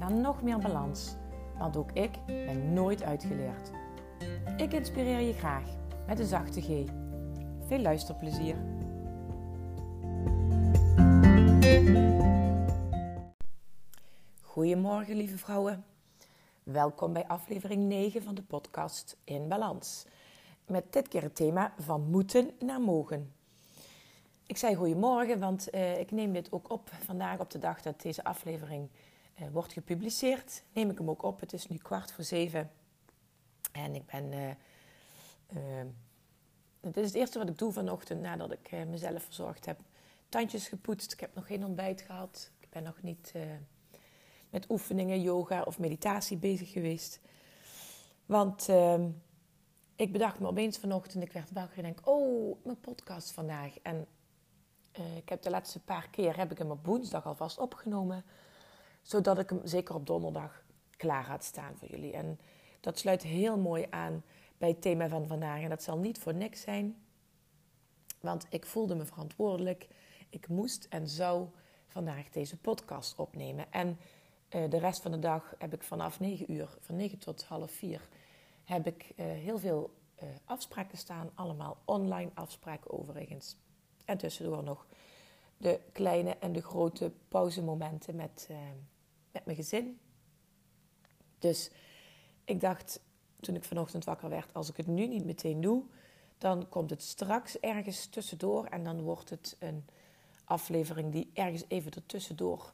naar nog meer balans. Want ook ik ben nooit uitgeleerd. Ik inspireer je graag met een zachte G. Veel luisterplezier. Goedemorgen lieve vrouwen. Welkom bij aflevering 9 van de podcast In Balans. Met dit keer het thema van moeten naar mogen. Ik zei goedemorgen, want uh, ik neem dit ook op vandaag op de dag dat deze aflevering uh, wordt gepubliceerd. Neem ik hem ook op. Het is nu kwart voor zeven. En ik ben. Uh, dit is het eerste wat ik doe vanochtend nadat ik mezelf verzorgd heb. Tandjes gepoetst. Ik heb nog geen ontbijt gehad. Ik ben nog niet met oefeningen, yoga of meditatie bezig geweest. Want ehm, ik bedacht me opeens vanochtend, ik werd wakker en denk, oh, mijn podcast vandaag. En ik heb de laatste paar keer heb ik hem op woensdag alvast opgenomen, zodat ik hem zeker op donderdag klaar had staan voor jullie. En dat sluit heel mooi aan bij het thema van vandaag. En dat zal niet voor niks zijn, want ik voelde me verantwoordelijk. Ik moest en zou vandaag deze podcast opnemen. En uh, de rest van de dag heb ik vanaf 9 uur, van 9 tot half 4, heb ik uh, heel veel afspraken staan. Allemaal online afspraken overigens. En tussendoor nog de kleine en de grote pauzemomenten met, uh, met mijn gezin. Dus ik dacht toen ik vanochtend wakker werd, als ik het nu niet meteen doe, dan komt het straks ergens tussendoor en dan wordt het een aflevering die ergens even ertussendoor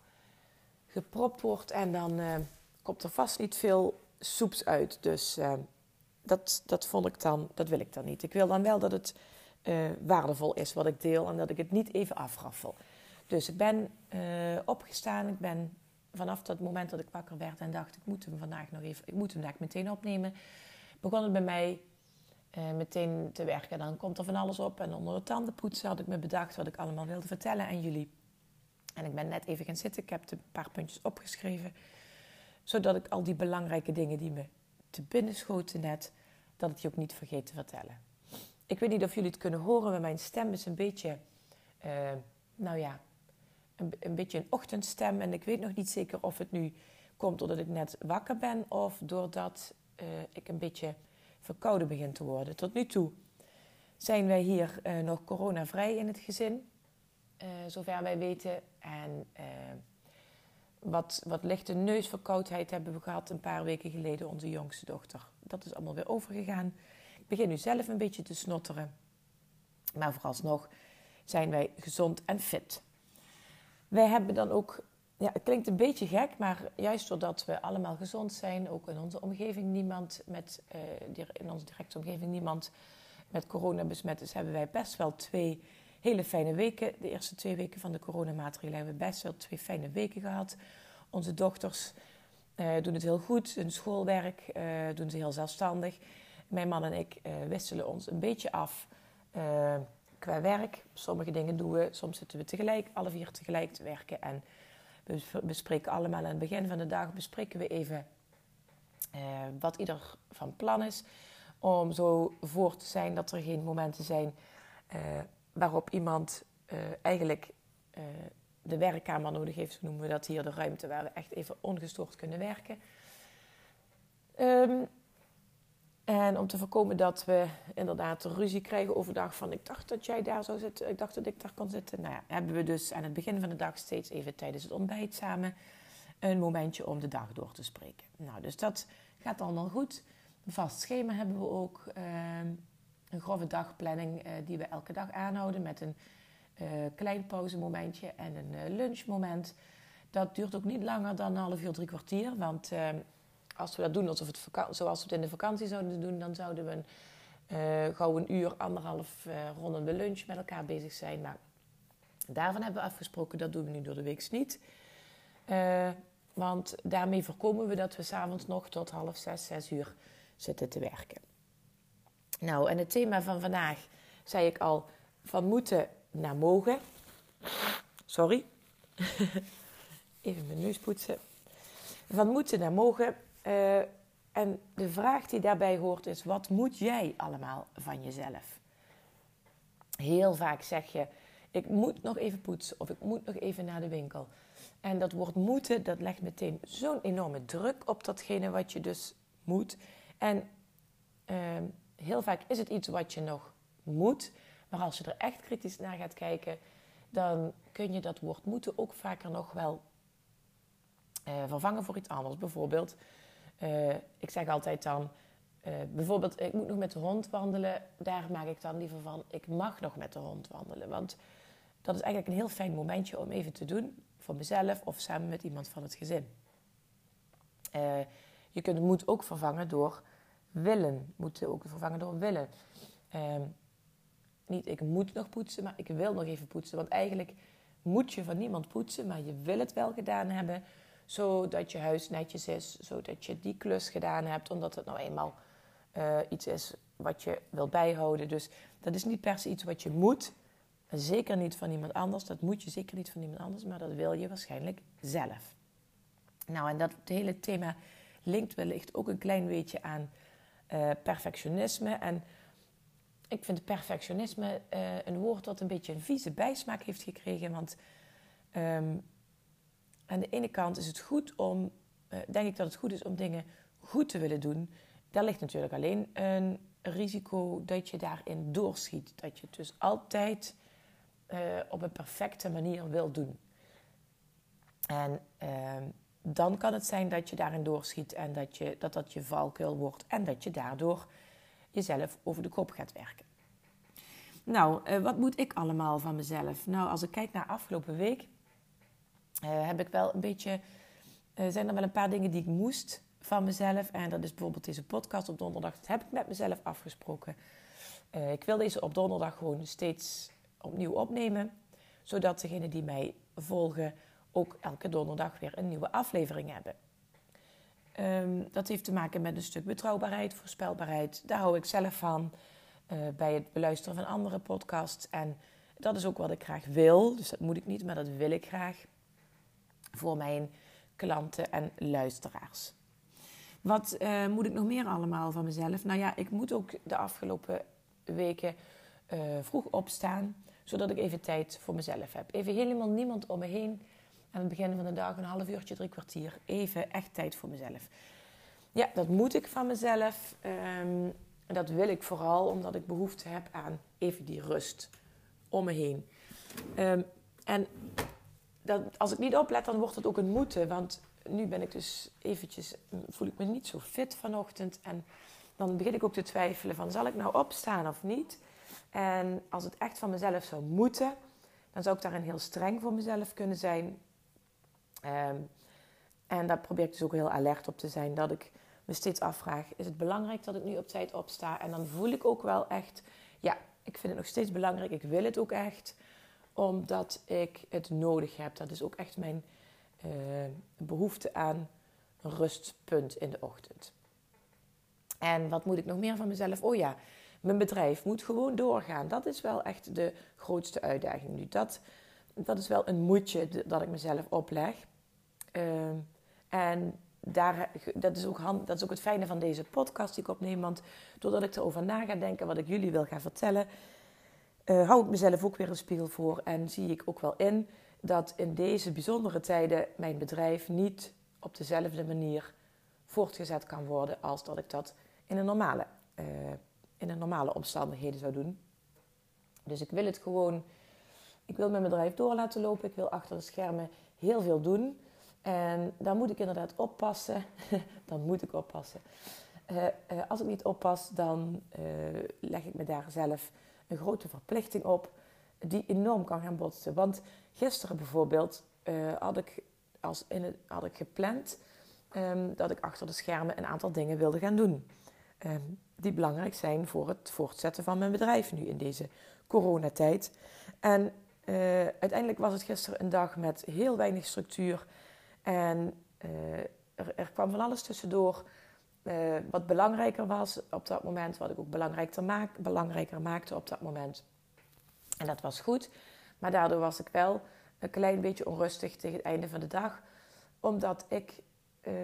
gepropt wordt en dan uh, komt er vast niet veel soeps uit. Dus uh, dat, dat vond ik dan, dat wil ik dan niet. Ik wil dan wel dat het uh, waardevol is wat ik deel en dat ik het niet even afraffel. Dus ik ben uh, opgestaan. Ik ben vanaf dat moment dat ik wakker werd en dacht: ik moet hem vandaag nog even, ik moet hem vandaag meteen opnemen. Begon het bij mij uh, meteen te werken. Dan komt er van alles op. En onder de tandenpoetsen had ik me bedacht wat ik allemaal wilde vertellen aan jullie. En ik ben net even gaan zitten. Ik heb een paar puntjes opgeschreven. Zodat ik al die belangrijke dingen die me te binnen schoten net, dat ik die ook niet vergeet te vertellen. Ik weet niet of jullie het kunnen horen, maar mijn stem is een beetje, uh, nou ja, een, beetje een ochtendstem. En ik weet nog niet zeker of het nu komt doordat ik net wakker ben of doordat uh, ik een beetje verkouden begin te worden. Tot nu toe zijn wij hier uh, nog coronavrij in het gezin, zover wij weten. En wat, wat lichte neusverkoudheid hebben we gehad een paar weken geleden, onze jongste dochter. Dat is allemaal weer overgegaan. Begin nu zelf een beetje te snotteren. Maar vooralsnog zijn wij gezond en fit. Wij hebben dan ook, ja, het klinkt een beetje gek, maar juist doordat we allemaal gezond zijn, ook in onze omgeving niemand met, uh, in onze directe omgeving niemand met corona besmet is, hebben wij best wel twee hele fijne weken. De eerste twee weken van de coronamaatregelen hebben we best wel twee fijne weken gehad. Onze dochters uh, doen het heel goed, hun schoolwerk uh, doen ze heel zelfstandig. Mijn man en ik uh, wisselen ons een beetje af uh, qua werk. Sommige dingen doen we, soms zitten we tegelijk, alle vier tegelijk te werken. En we bespreken allemaal aan het begin van de dag bespreken we even uh, wat ieder van plan is. Om zo voor te zijn dat er geen momenten zijn waarop iemand eigenlijk de werkkamer nodig heeft. Zo noemen we dat hier, de ruimte waar we echt even ongestoord kunnen werken. Um, en om te voorkomen dat we inderdaad ruzie krijgen overdag van ik dacht dat jij daar zou zitten, ik dacht dat ik daar kon zitten. Nou ja, hebben we dus aan het begin van de dag steeds even tijdens het ontbijt samen een momentje om de dag door te spreken. Nou, dus dat gaat allemaal goed. Een vast schema hebben we ook. Uh, een grove dagplanning uh, die we elke dag aanhouden met een uh, klein pauzemomentje en een uh, lunchmoment. Dat duurt ook niet langer dan een half uur, drie kwartier, want ehm, als we dat doen alsof het zoals we het in de vakantie zouden doen, dan zouden we een, uh, gauw een uur, anderhalf uh, ronden de lunch met elkaar bezig zijn. Nou, daarvan hebben we afgesproken, dat doen we nu door de week niet. Uh, Want daarmee voorkomen we dat we s'avonds nog tot half zes, zes uur zitten te werken. Nou, en het thema van vandaag zei ik al: van moeten naar mogen. Sorry. Even mijn neus poetsen. Van moeten naar mogen. Uh, en de vraag die daarbij hoort is: wat moet jij allemaal van jezelf? Heel vaak zeg je: ik moet nog even poetsen of ik moet nog even naar de winkel. En dat woord moeten, dat legt meteen zo'n enorme druk op datgene wat je dus moet. En uh, heel vaak is het iets wat je nog moet. Maar als je er echt kritisch naar gaat kijken, dan kun je dat woord moeten ook vaker nog wel uh, vervangen voor iets anders. Bijvoorbeeld, uh, ik zeg altijd dan, uh, bijvoorbeeld, ik moet nog met de hond wandelen. Daar maak ik dan liever van, ik mag nog met de hond wandelen. Want dat is eigenlijk een heel fijn momentje om even te doen. Voor mezelf of samen met iemand van het gezin. je kunt moet ook vervangen door willen. Moeten ook vervangen door willen. Ehm, niet ik moet nog poetsen, maar ik wil nog even poetsen. Want eigenlijk moet je van niemand poetsen, maar je wil het wel gedaan hebben. Zodat je huis netjes is, zodat je die klus gedaan hebt. Omdat het nou eenmaal uh, iets is wat je wil bijhouden. Dus dat is niet per se iets wat je moet. Zeker niet van iemand anders. Dat moet je zeker niet van iemand anders, maar dat wil je waarschijnlijk zelf. Nou, en dat hele thema linkt wellicht ook een klein beetje aan uh, perfectionisme. En ik vind perfectionisme uh, een woord dat een beetje een vieze bijsmaak heeft gekregen. Want um, aan de ene kant is het goed om, uh, denk ik dat het goed is om dingen goed te willen doen. Daar ligt natuurlijk alleen een risico dat je daarin doorschiet. Dat je het dus altijd uh, op een perfecte manier wil doen. En ehm, dan kan het zijn dat je daarin doorschiet en dat, je, dat dat je valkuil wordt en dat je daardoor jezelf over de kop gaat werken. Nou, uh, wat moet ik allemaal van mezelf? Nou, als ik kijk naar afgelopen week, uh, heb ik wel een beetje, uh, zijn er wel een paar dingen die ik moest van mezelf. En dat is bijvoorbeeld deze podcast op donderdag. Dat heb ik met mezelf afgesproken. ik wil deze op donderdag gewoon steeds opnieuw opnemen, zodat degenen die mij volgen ook elke donderdag weer een nieuwe aflevering hebben. Um, dat heeft te maken met een stuk betrouwbaarheid, voorspelbaarheid. Daar hou ik zelf van bij het beluisteren van andere podcasts. En dat is ook wat ik graag wil. Dus dat moet ik niet, maar dat wil ik graag voor mijn klanten en luisteraars. Wat uh, moet ik nog meer allemaal van mezelf? Nou ja, ik moet ook de afgelopen weken uh, vroeg opstaan, zodat ik even tijd voor mezelf heb. Even helemaal niemand om me heen aan het begin van de dag een half uurtje, drie kwartier. Even echt tijd voor mezelf. Ja, dat moet ik van mezelf. Um, dat wil ik vooral omdat ik behoefte heb aan even die rust om me heen. Um, en dat, als ik niet oplet, dan wordt het ook een moeten. Want nu ben ik dus eventjes, voel ik me niet zo fit vanochtend. En dan begin ik ook te twijfelen van, zal ik nou opstaan of niet? En als het echt van mezelf zou moeten, dan zou ik daarin heel streng voor mezelf kunnen zijn. Um, en daar probeer ik dus ook heel alert op te zijn. Dat ik me steeds afvraag: is het belangrijk dat ik nu op tijd opsta? En dan voel ik ook wel echt: ja, ik vind het nog steeds belangrijk. Ik wil het ook echt, omdat ik het nodig heb. Dat is ook echt mijn uh, behoefte aan een rustpunt in de ochtend. En wat moet ik nog meer van mezelf? Oh ja, mijn bedrijf moet gewoon doorgaan. Dat is wel echt de grootste uitdaging nu. Dat, dat is wel een moedje dat ik mezelf opleg. Uh, en daar, dat, is ook dat is ook het fijne van deze podcast die ik opneem. Want doordat ik erover na ga denken wat ik jullie wil gaan vertellen, uh, hou ik mezelf ook weer een spiegel voor. En zie ik ook wel in dat in deze bijzondere tijden mijn bedrijf niet op dezelfde manier voortgezet kan worden als dat ik dat in een normale, uh, in een normale omstandigheden zou doen. Dus ik wil het gewoon, ik wil mijn bedrijf door laten lopen. Ik wil achter de schermen heel veel doen. En daar moet ik inderdaad oppassen. dan moet ik oppassen. Uh, als ik niet oppas, dan leg ik me daar zelf een grote verplichting op die enorm kan gaan botsen. Want gisteren bijvoorbeeld had, ik als in het, had ik gepland um, dat ik achter de schermen een aantal dingen wilde gaan doen. Um, die belangrijk zijn voor het voortzetten van mijn bedrijf nu in deze coronatijd. En uiteindelijk was het gisteren een dag met heel weinig structuur en er, er, kwam van alles tussendoor. Wat belangrijker was op dat moment, wat ik ook belangrijker, maak, belangrijker maakte op dat moment. En dat was goed. Maar daardoor was ik wel een klein beetje onrustig tegen het einde van de dag. Omdat ik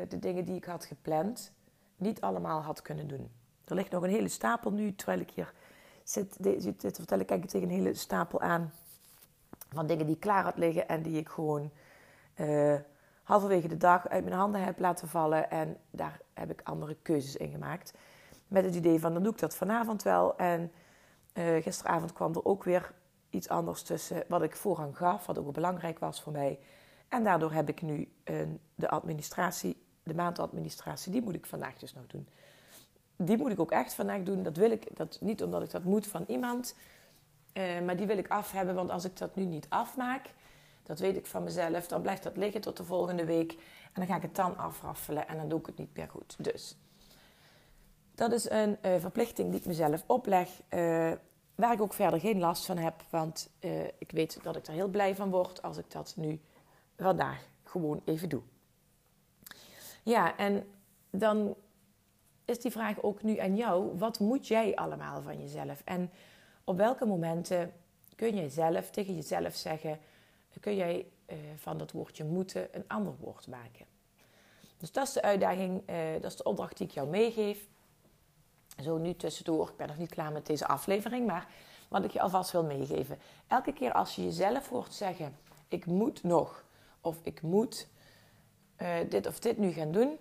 de dingen die ik had gepland niet allemaal had kunnen doen. Er ligt nog een hele stapel nu, terwijl ik hier zit, te vertellen, kijk ik tegen een hele stapel aan van dingen die ik klaar had liggen en die ik gewoon uh, halverwege de dag uit mijn handen heb laten vallen. En daar heb ik andere keuzes in gemaakt. Met het idee van, dan doe ik dat vanavond wel. En uh, gisteravond kwam er ook weer iets anders tussen wat ik voorrang gaf, wat ook belangrijk was voor mij. En daardoor heb ik nu de administratie, de maandadministratie, die moet ik vandaag dus nog doen die moet ik ook echt vandaag doen. Dat wil ik, dat, niet omdat ik dat moet van iemand, uh, maar die wil ik af hebben. Want als ik dat nu niet afmaak, dat weet ik van mezelf, dan blijft dat liggen tot de volgende week. En dan ga ik het dan afraffelen en dan doe ik het niet meer goed. Dus dat is een uh, verplichting die ik mezelf opleg, uh, waar ik ook verder geen last van heb. Want ik weet dat ik er heel blij van word als ik dat nu vandaag gewoon even doe. Ja, en dan is die vraag ook nu aan jou. Wat moet jij allemaal van jezelf? En op welke momenten kun jij zelf tegen jezelf zeggen... kun jij uh, van dat woordje moeten een ander woord maken? Dus dat is de uitdaging, uh, dat is de opdracht die ik jou meegeef. Zo nu tussendoor, ik ben nog niet klaar met deze aflevering... maar wat ik je alvast wil meegeven. Elke keer als je jezelf hoort zeggen... ik moet nog of ik moet uh, dit of dit nu gaan doen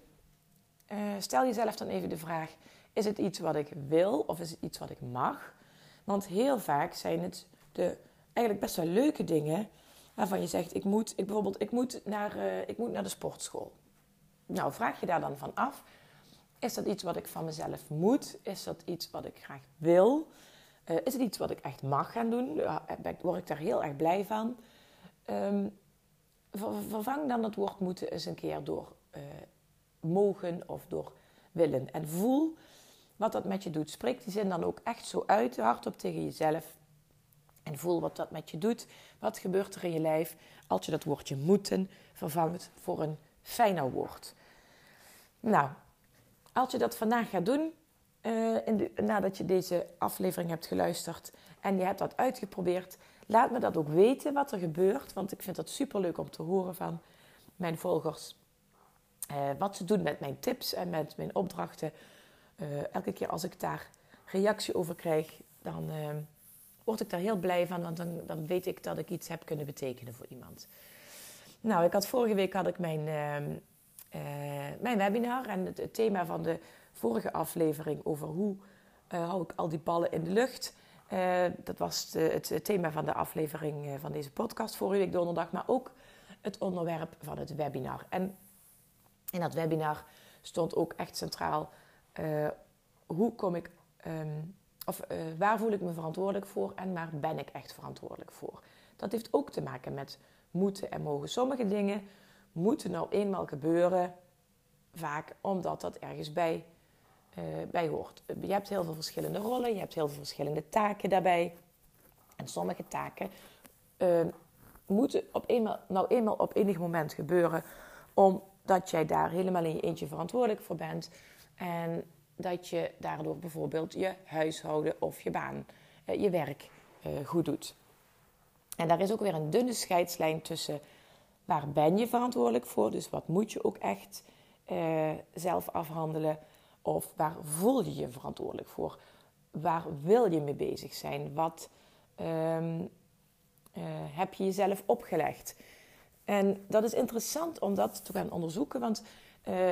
stel jezelf dan even de vraag: is het iets wat ik wil of is het iets wat ik mag? Want heel vaak zijn het de eigenlijk best wel leuke dingen waarvan je zegt: ik moet, ik bijvoorbeeld, ik moet naar, uh, ik moet naar de sportschool. Nou, vraag je daar dan van af: is dat iets wat ik van mezelf moet? Is dat iets wat ik graag wil? Uh, is het iets wat ik echt mag gaan doen? Word ik daar heel erg blij van? Um, vervang dan het woord moeten eens een keer door mogen of door willen. En voel wat dat met je doet. Spreek die zin dan ook echt zo uit, hardop tegen jezelf. En voel wat dat met je doet. Wat gebeurt er in je lijf als je dat woordje moeten vervangt voor een fijner woord. Nou, als je dat vandaag gaat doen, uh, in nadat je deze aflevering hebt geluisterd en je hebt dat uitgeprobeerd, laat me dat ook weten wat er gebeurt. Want ik vind dat super leuk om te horen van mijn volgers. Uh, wat ze doen met mijn tips en met mijn opdrachten. Uh, elke keer als ik daar reactie over krijg, dan word ik daar heel blij van, want dan, dan weet ik dat ik iets heb kunnen betekenen voor iemand. Nou, ik had vorige week had ik mijn, ehm, mijn webinar en het, thema van de vorige aflevering over hoe hou ik al die ballen in de lucht. dat was het, het, thema van de aflevering van deze podcast vorige week donderdag, maar ook het onderwerp van het webinar. En in dat webinar stond ook echt centraal: hoe kom ik, um, of uh, waar voel ik me verantwoordelijk voor en waar ben ik echt verantwoordelijk voor? Dat heeft ook te maken met moeten en mogen. Sommige dingen moeten nou eenmaal gebeuren, vaak omdat dat ergens bij, uh, bij hoort. Je hebt heel veel verschillende rollen, je hebt heel veel verschillende taken daarbij. En sommige taken moeten op eenmaal, nou eenmaal op enig moment gebeuren om dat jij daar helemaal in je eentje verantwoordelijk voor bent. En dat je daardoor bijvoorbeeld je huishouden of je baan, eh, je werk eh, goed doet. En daar is ook weer een dunne scheidslijn tussen waar ben je verantwoordelijk voor, dus wat moet je ook echt uh, zelf afhandelen, of waar voel je je verantwoordelijk voor? Waar wil je mee bezig zijn? Wat um, heb je jezelf opgelegd? En dat is interessant om dat te gaan onderzoeken, want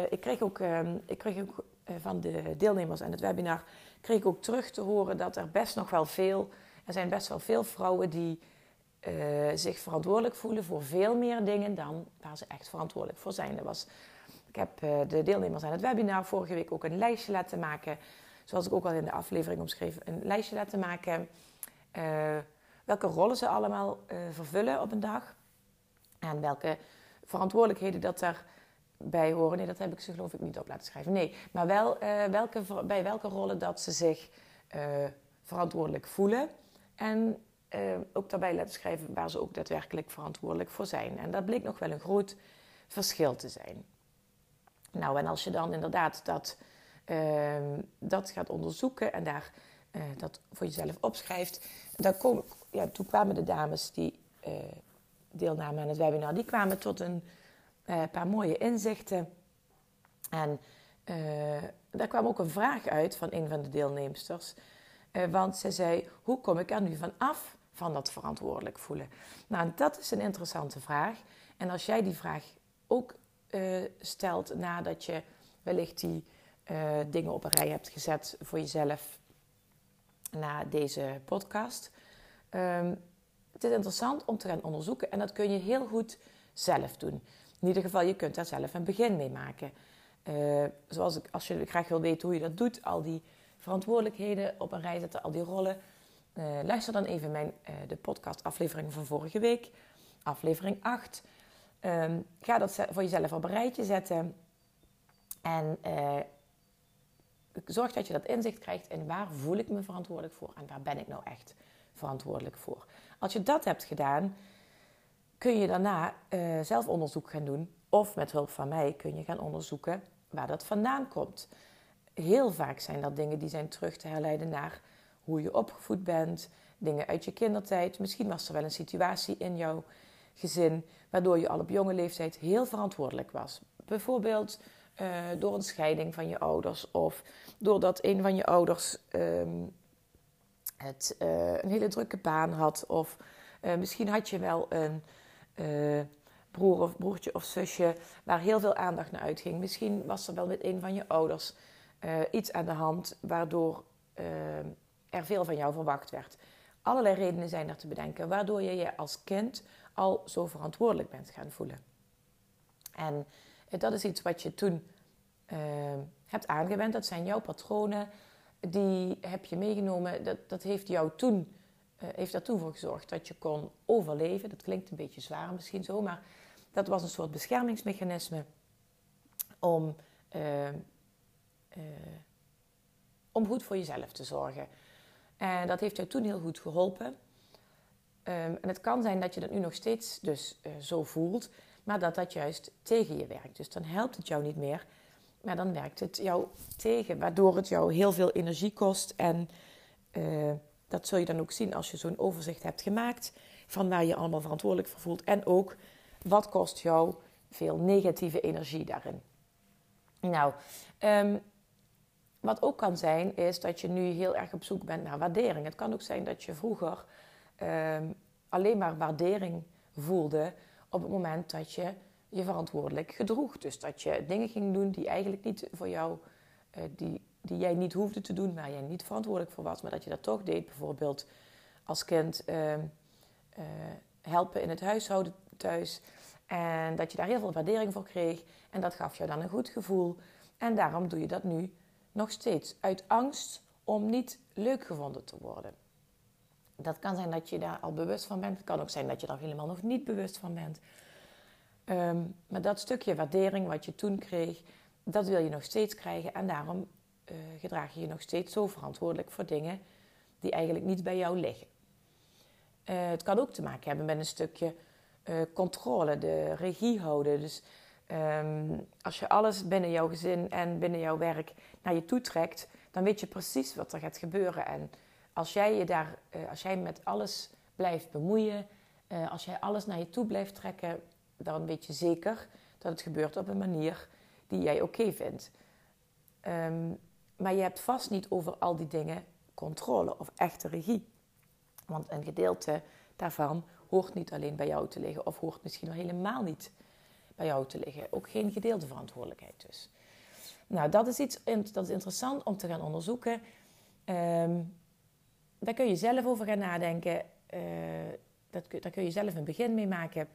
ik kreeg ook, uh, ik kreeg ook van de deelnemers aan het webinar kreeg ik ook terug te horen dat er best nog wel veel, er zijn best wel veel vrouwen die zich verantwoordelijk voelen voor veel meer dingen dan waar ze echt verantwoordelijk voor zijn. Dat was, ik heb de deelnemers aan het webinar vorige week ook een lijstje laten maken, zoals ik ook al in de aflevering omschreef, een lijstje laten maken welke rollen ze allemaal vervullen op een dag. En welke verantwoordelijkheden dat daarbij horen. Nee, dat heb ik ze geloof ik niet op laten schrijven. Nee, maar wel uh, welke, bij welke rollen dat ze zich uh, verantwoordelijk voelen. En uh, ook daarbij laten schrijven waar ze ook daadwerkelijk verantwoordelijk voor zijn. En dat bleek nog wel een groot verschil te zijn. Nou, en als je dan inderdaad dat, ehm, dat gaat onderzoeken en daar dat voor jezelf opschrijft, dan kom, ja, toen kwamen de dames die deelnamen aan het webinar, die kwamen tot een uh, paar mooie inzichten. En daar kwam ook een vraag uit van een van de deelnemsters. want ze zei, hoe kom ik er nu van af van dat verantwoordelijk voelen? Nou, dat is een interessante vraag. En als jij die vraag ook stelt nadat je wellicht die dingen op een rij hebt gezet voor jezelf na deze podcast. Um, het is interessant om te gaan onderzoeken en dat kun je heel goed zelf doen. In ieder geval, je kunt daar zelf een begin mee maken. Uh, zoals ik, als je graag wil weten hoe je dat doet, al die verantwoordelijkheden op een rij zetten, al die rollen. luister dan even mijn, de podcast aflevering van vorige week, aflevering 8. Um, ga dat voor jezelf op een rijtje zetten. En zorg dat je dat inzicht krijgt in waar voel ik me verantwoordelijk voor en waar ben ik nou echt verantwoordelijk voor. Als je dat hebt gedaan, kun je daarna uh, zelf onderzoek gaan doen. Of met hulp van mij kun je gaan onderzoeken waar dat vandaan komt. Heel vaak zijn dat dingen die zijn terug te herleiden naar hoe je opgevoed bent, dingen uit je kindertijd. Misschien was er wel een situatie in jouw gezin, waardoor je al op jonge leeftijd heel verantwoordelijk was. Bijvoorbeeld uh, door een scheiding van je ouders of doordat een van je ouders um, het, uh, een hele drukke baan had. Of misschien had je wel een broer of broertje of zusje waar heel veel aandacht naar uitging. Misschien was er wel met een van je ouders iets aan de hand waardoor er veel van jou verwacht werd. Allerlei redenen zijn er te bedenken waardoor je je als kind al zo verantwoordelijk bent gaan voelen. En dat is iets wat je toen hebt aangewend. Dat zijn jouw patronen. Die heb je meegenomen. Dat, dat heeft jou toen, heeft er toen voor gezorgd dat je kon overleven. Dat klinkt een beetje zwaar misschien zo, maar dat was een soort beschermingsmechanisme om, uh, om goed voor jezelf te zorgen. En dat heeft jou toen heel goed geholpen. Um, en het kan zijn dat je dat nu nog steeds dus uh, zo voelt, maar dat dat juist tegen je werkt. Dus dan helpt het jou niet meer, maar dan werkt het jou tegen, waardoor het jou heel veel energie kost. En dat zul je dan ook zien als je zo'n overzicht hebt gemaakt van waar je allemaal verantwoordelijk voor voelt. En ook wat kost jou veel negatieve energie daarin. Nou, um, wat ook kan zijn, is dat je nu heel erg op zoek bent naar waardering. Het kan ook zijn dat je vroeger um, alleen maar waardering voelde op het moment dat je je verantwoordelijk gedroeg. Dus dat je dingen ging doen die eigenlijk niet voor jou, uh, die, die jij niet hoefde te doen, waar jij niet verantwoordelijk voor was, maar dat je dat toch deed. Bijvoorbeeld als kind uh, uh, helpen in het huishouden thuis. En dat je daar heel veel waardering voor kreeg. En dat gaf jou dan een goed gevoel. En daarom doe je dat nu nog steeds. Uit angst om niet leuk gevonden te worden. Dat kan zijn dat je daar al bewust van bent. Het kan ook zijn dat je daar helemaal nog niet bewust van bent. Um, maar dat stukje waardering wat je toen kreeg, dat wil je nog steeds krijgen. En daarom uh, gedraag je je nog steeds zo verantwoordelijk voor dingen die eigenlijk niet bij jou liggen. Uh, het kan ook te maken hebben met een stukje uh, controle, de regie houden. Dus um, als je alles binnen jouw gezin en binnen jouw werk naar je toe trekt, dan weet je precies wat er gaat gebeuren. En als jij je daar, als jij met alles blijft bemoeien, als jij alles naar je toe blijft trekken, dan weet je zeker dat het gebeurt op een manier die jij oké vindt. Um, maar je hebt vast niet over al die dingen controle of echte regie. Want een gedeelte daarvan hoort niet alleen bij jou te liggen, of hoort misschien nog helemaal niet bij jou te liggen. Ook geen gedeelde verantwoordelijkheid dus. Nou, dat is iets dat is interessant om te gaan onderzoeken. Um, daar kun je zelf over gaan nadenken. Uh, dat, daar kun je zelf een begin mee maken.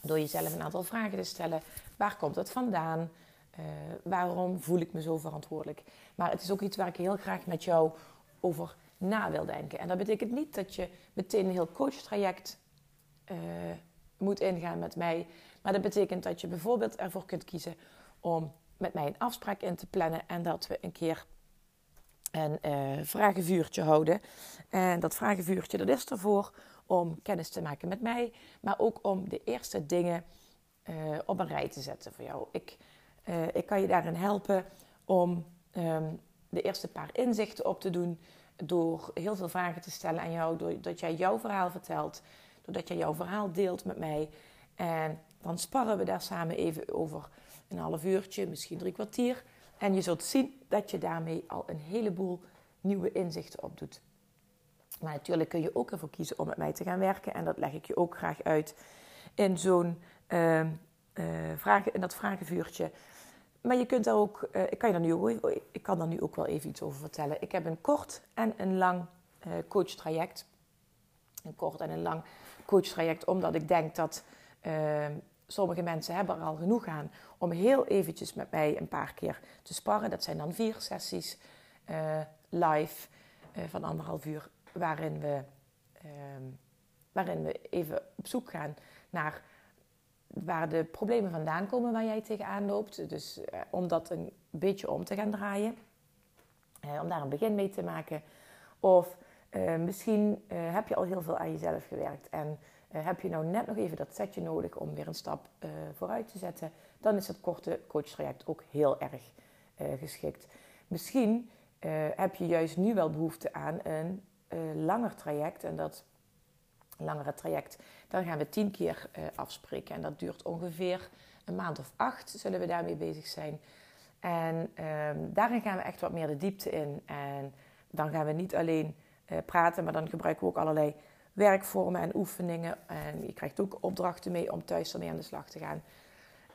Door jezelf een aantal vragen te stellen. Waar komt het vandaan? Uh, waarom voel ik me zo verantwoordelijk? Maar het is ook iets waar ik heel graag met jou over na wil denken. En dat betekent niet dat je meteen een heel coachtraject uh, moet ingaan met mij. Maar dat betekent dat je bijvoorbeeld ervoor kunt kiezen om met mij een afspraak in te plannen. En dat we een keer een uh, vragenvuurtje houden. En dat vragenvuurtje dat is ervoor om kennis te maken met mij, maar ook om de eerste dingen op een rij te zetten voor jou. Ik Uh, ik kan je daarin helpen om ehm, de eerste paar inzichten op te doen. Door heel veel vragen te stellen aan jou. Doordat jij jouw verhaal vertelt. Doordat jij jouw verhaal deelt met mij. En dan sparren we daar samen even over een half uurtje, misschien drie kwartier. En je zult zien dat je daarmee al een heleboel nieuwe inzichten opdoet. Maar natuurlijk kun je ook ervoor kiezen om met mij te gaan werken. En dat leg ik je ook graag uit in zo'n uh, vragen, in dat vragenvuurtje. Maar je kunt daar ook, uh, ik, kan je daar nu, ik kan daar nu ook wel even iets over vertellen. Ik heb een kort en een lang uh, coachtraject. Een kort en een lang coachtraject, omdat ik denk dat ehm, sommige mensen hebben er al genoeg aan om heel eventjes met mij een paar keer te sparren. Dat zijn dan vier sessies live van anderhalf uur waarin we, ehm, waarin we even op zoek gaan naar waar de problemen vandaan komen waar jij tegenaan loopt. Dus eh, om dat een beetje om te gaan draaien. Eh, om daar een begin mee te maken. Of eh, misschien heb je al heel veel aan jezelf gewerkt en heb je nou net nog even dat setje nodig om weer een stap vooruit te zetten. Dan is het korte coachtraject ook heel erg geschikt. Misschien heb je juist nu wel behoefte aan een langer traject. En dat langere traject, dan gaan we tien keer uh, afspreken. En dat duurt ongeveer een maand of acht, zullen we daarmee bezig zijn. En um, daarin gaan we echt wat meer de diepte in. En dan gaan we niet alleen uh, praten, maar dan gebruiken we ook allerlei werkvormen en oefeningen. En je krijgt ook opdrachten mee om thuis ermee aan de slag te gaan.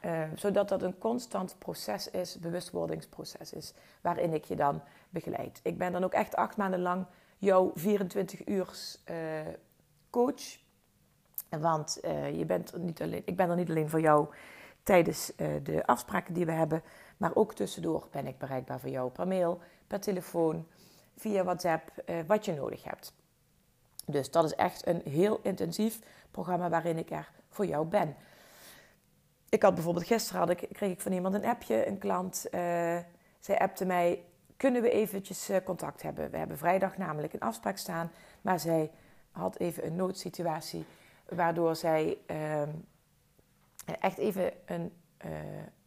Uh, zodat dat een constant proces is, bewustwordingsproces is, waarin ik je dan begeleid. Ik ben dan ook echt acht maanden lang jouw 24 uur uh, coach. Want uh, je bent niet alleen, ik ben er niet alleen voor jou tijdens uh, de afspraken die we hebben, maar ook tussendoor ben ik bereikbaar voor jou per mail, per telefoon, via WhatsApp, wat je nodig hebt. Dus dat is echt een heel intensief programma waarin ik er voor jou ben. Ik had bijvoorbeeld gisteren had ik, kreeg ik van iemand een appje, een klant. zij appte mij kunnen we eventjes eh, contact hebben. We hebben vrijdag namelijk een afspraak staan, maar zij had even een noodsituatie waardoor zij uh, echt even een, uh,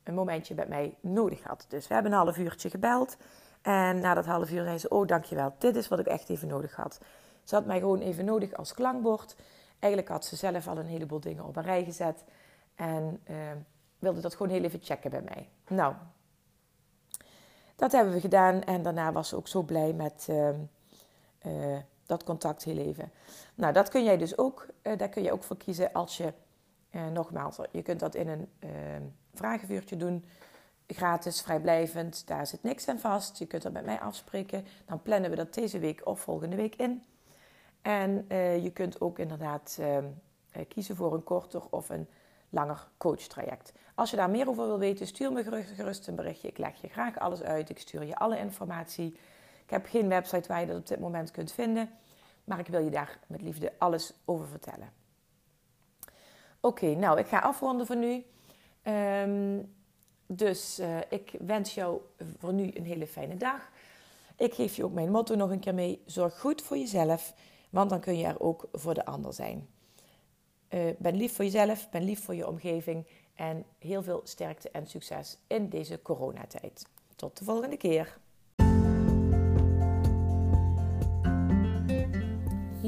een momentje met mij nodig had. Dus we hebben een half uurtje gebeld en na dat half uur zei ze, oh dankjewel, dit is wat ik echt even nodig had. Ze had mij gewoon even nodig als klankbord. Eigenlijk had ze zelf al een heleboel dingen op een rij gezet en ehm, wilde dat gewoon heel even checken bij mij. Nou, dat hebben we gedaan en daarna was ze ook zo blij met uh, uh, dat contact heel even. Nou, dat kun jij dus ook, uh, daar kun je ook voor kiezen als je, eh, nogmaals, je kunt dat in een ehm, vragenvuurtje doen, gratis, vrijblijvend, daar zit niks aan vast. Je kunt dat met mij afspreken, dan plannen we dat deze week of volgende week in. En je kunt ook inderdaad ehm, kiezen voor een korter of een langer coachtraject. Als je daar meer over wil weten, stuur me gerust een berichtje. Ik leg je graag alles uit. Ik stuur je alle informatie. Ik heb geen website waar je dat op dit moment kunt vinden, maar ik wil je daar met liefde alles over vertellen. Oké, nou, ik ga afronden voor nu. Um, dus uh, ik wens jou voor nu een hele fijne dag. Ik geef je ook mijn motto nog een keer mee. Zorg goed voor jezelf, want dan kun je er ook voor de ander zijn. Uh, ben lief voor jezelf, ben lief voor je omgeving en heel veel sterkte en succes in deze coronatijd. Tot de volgende keer.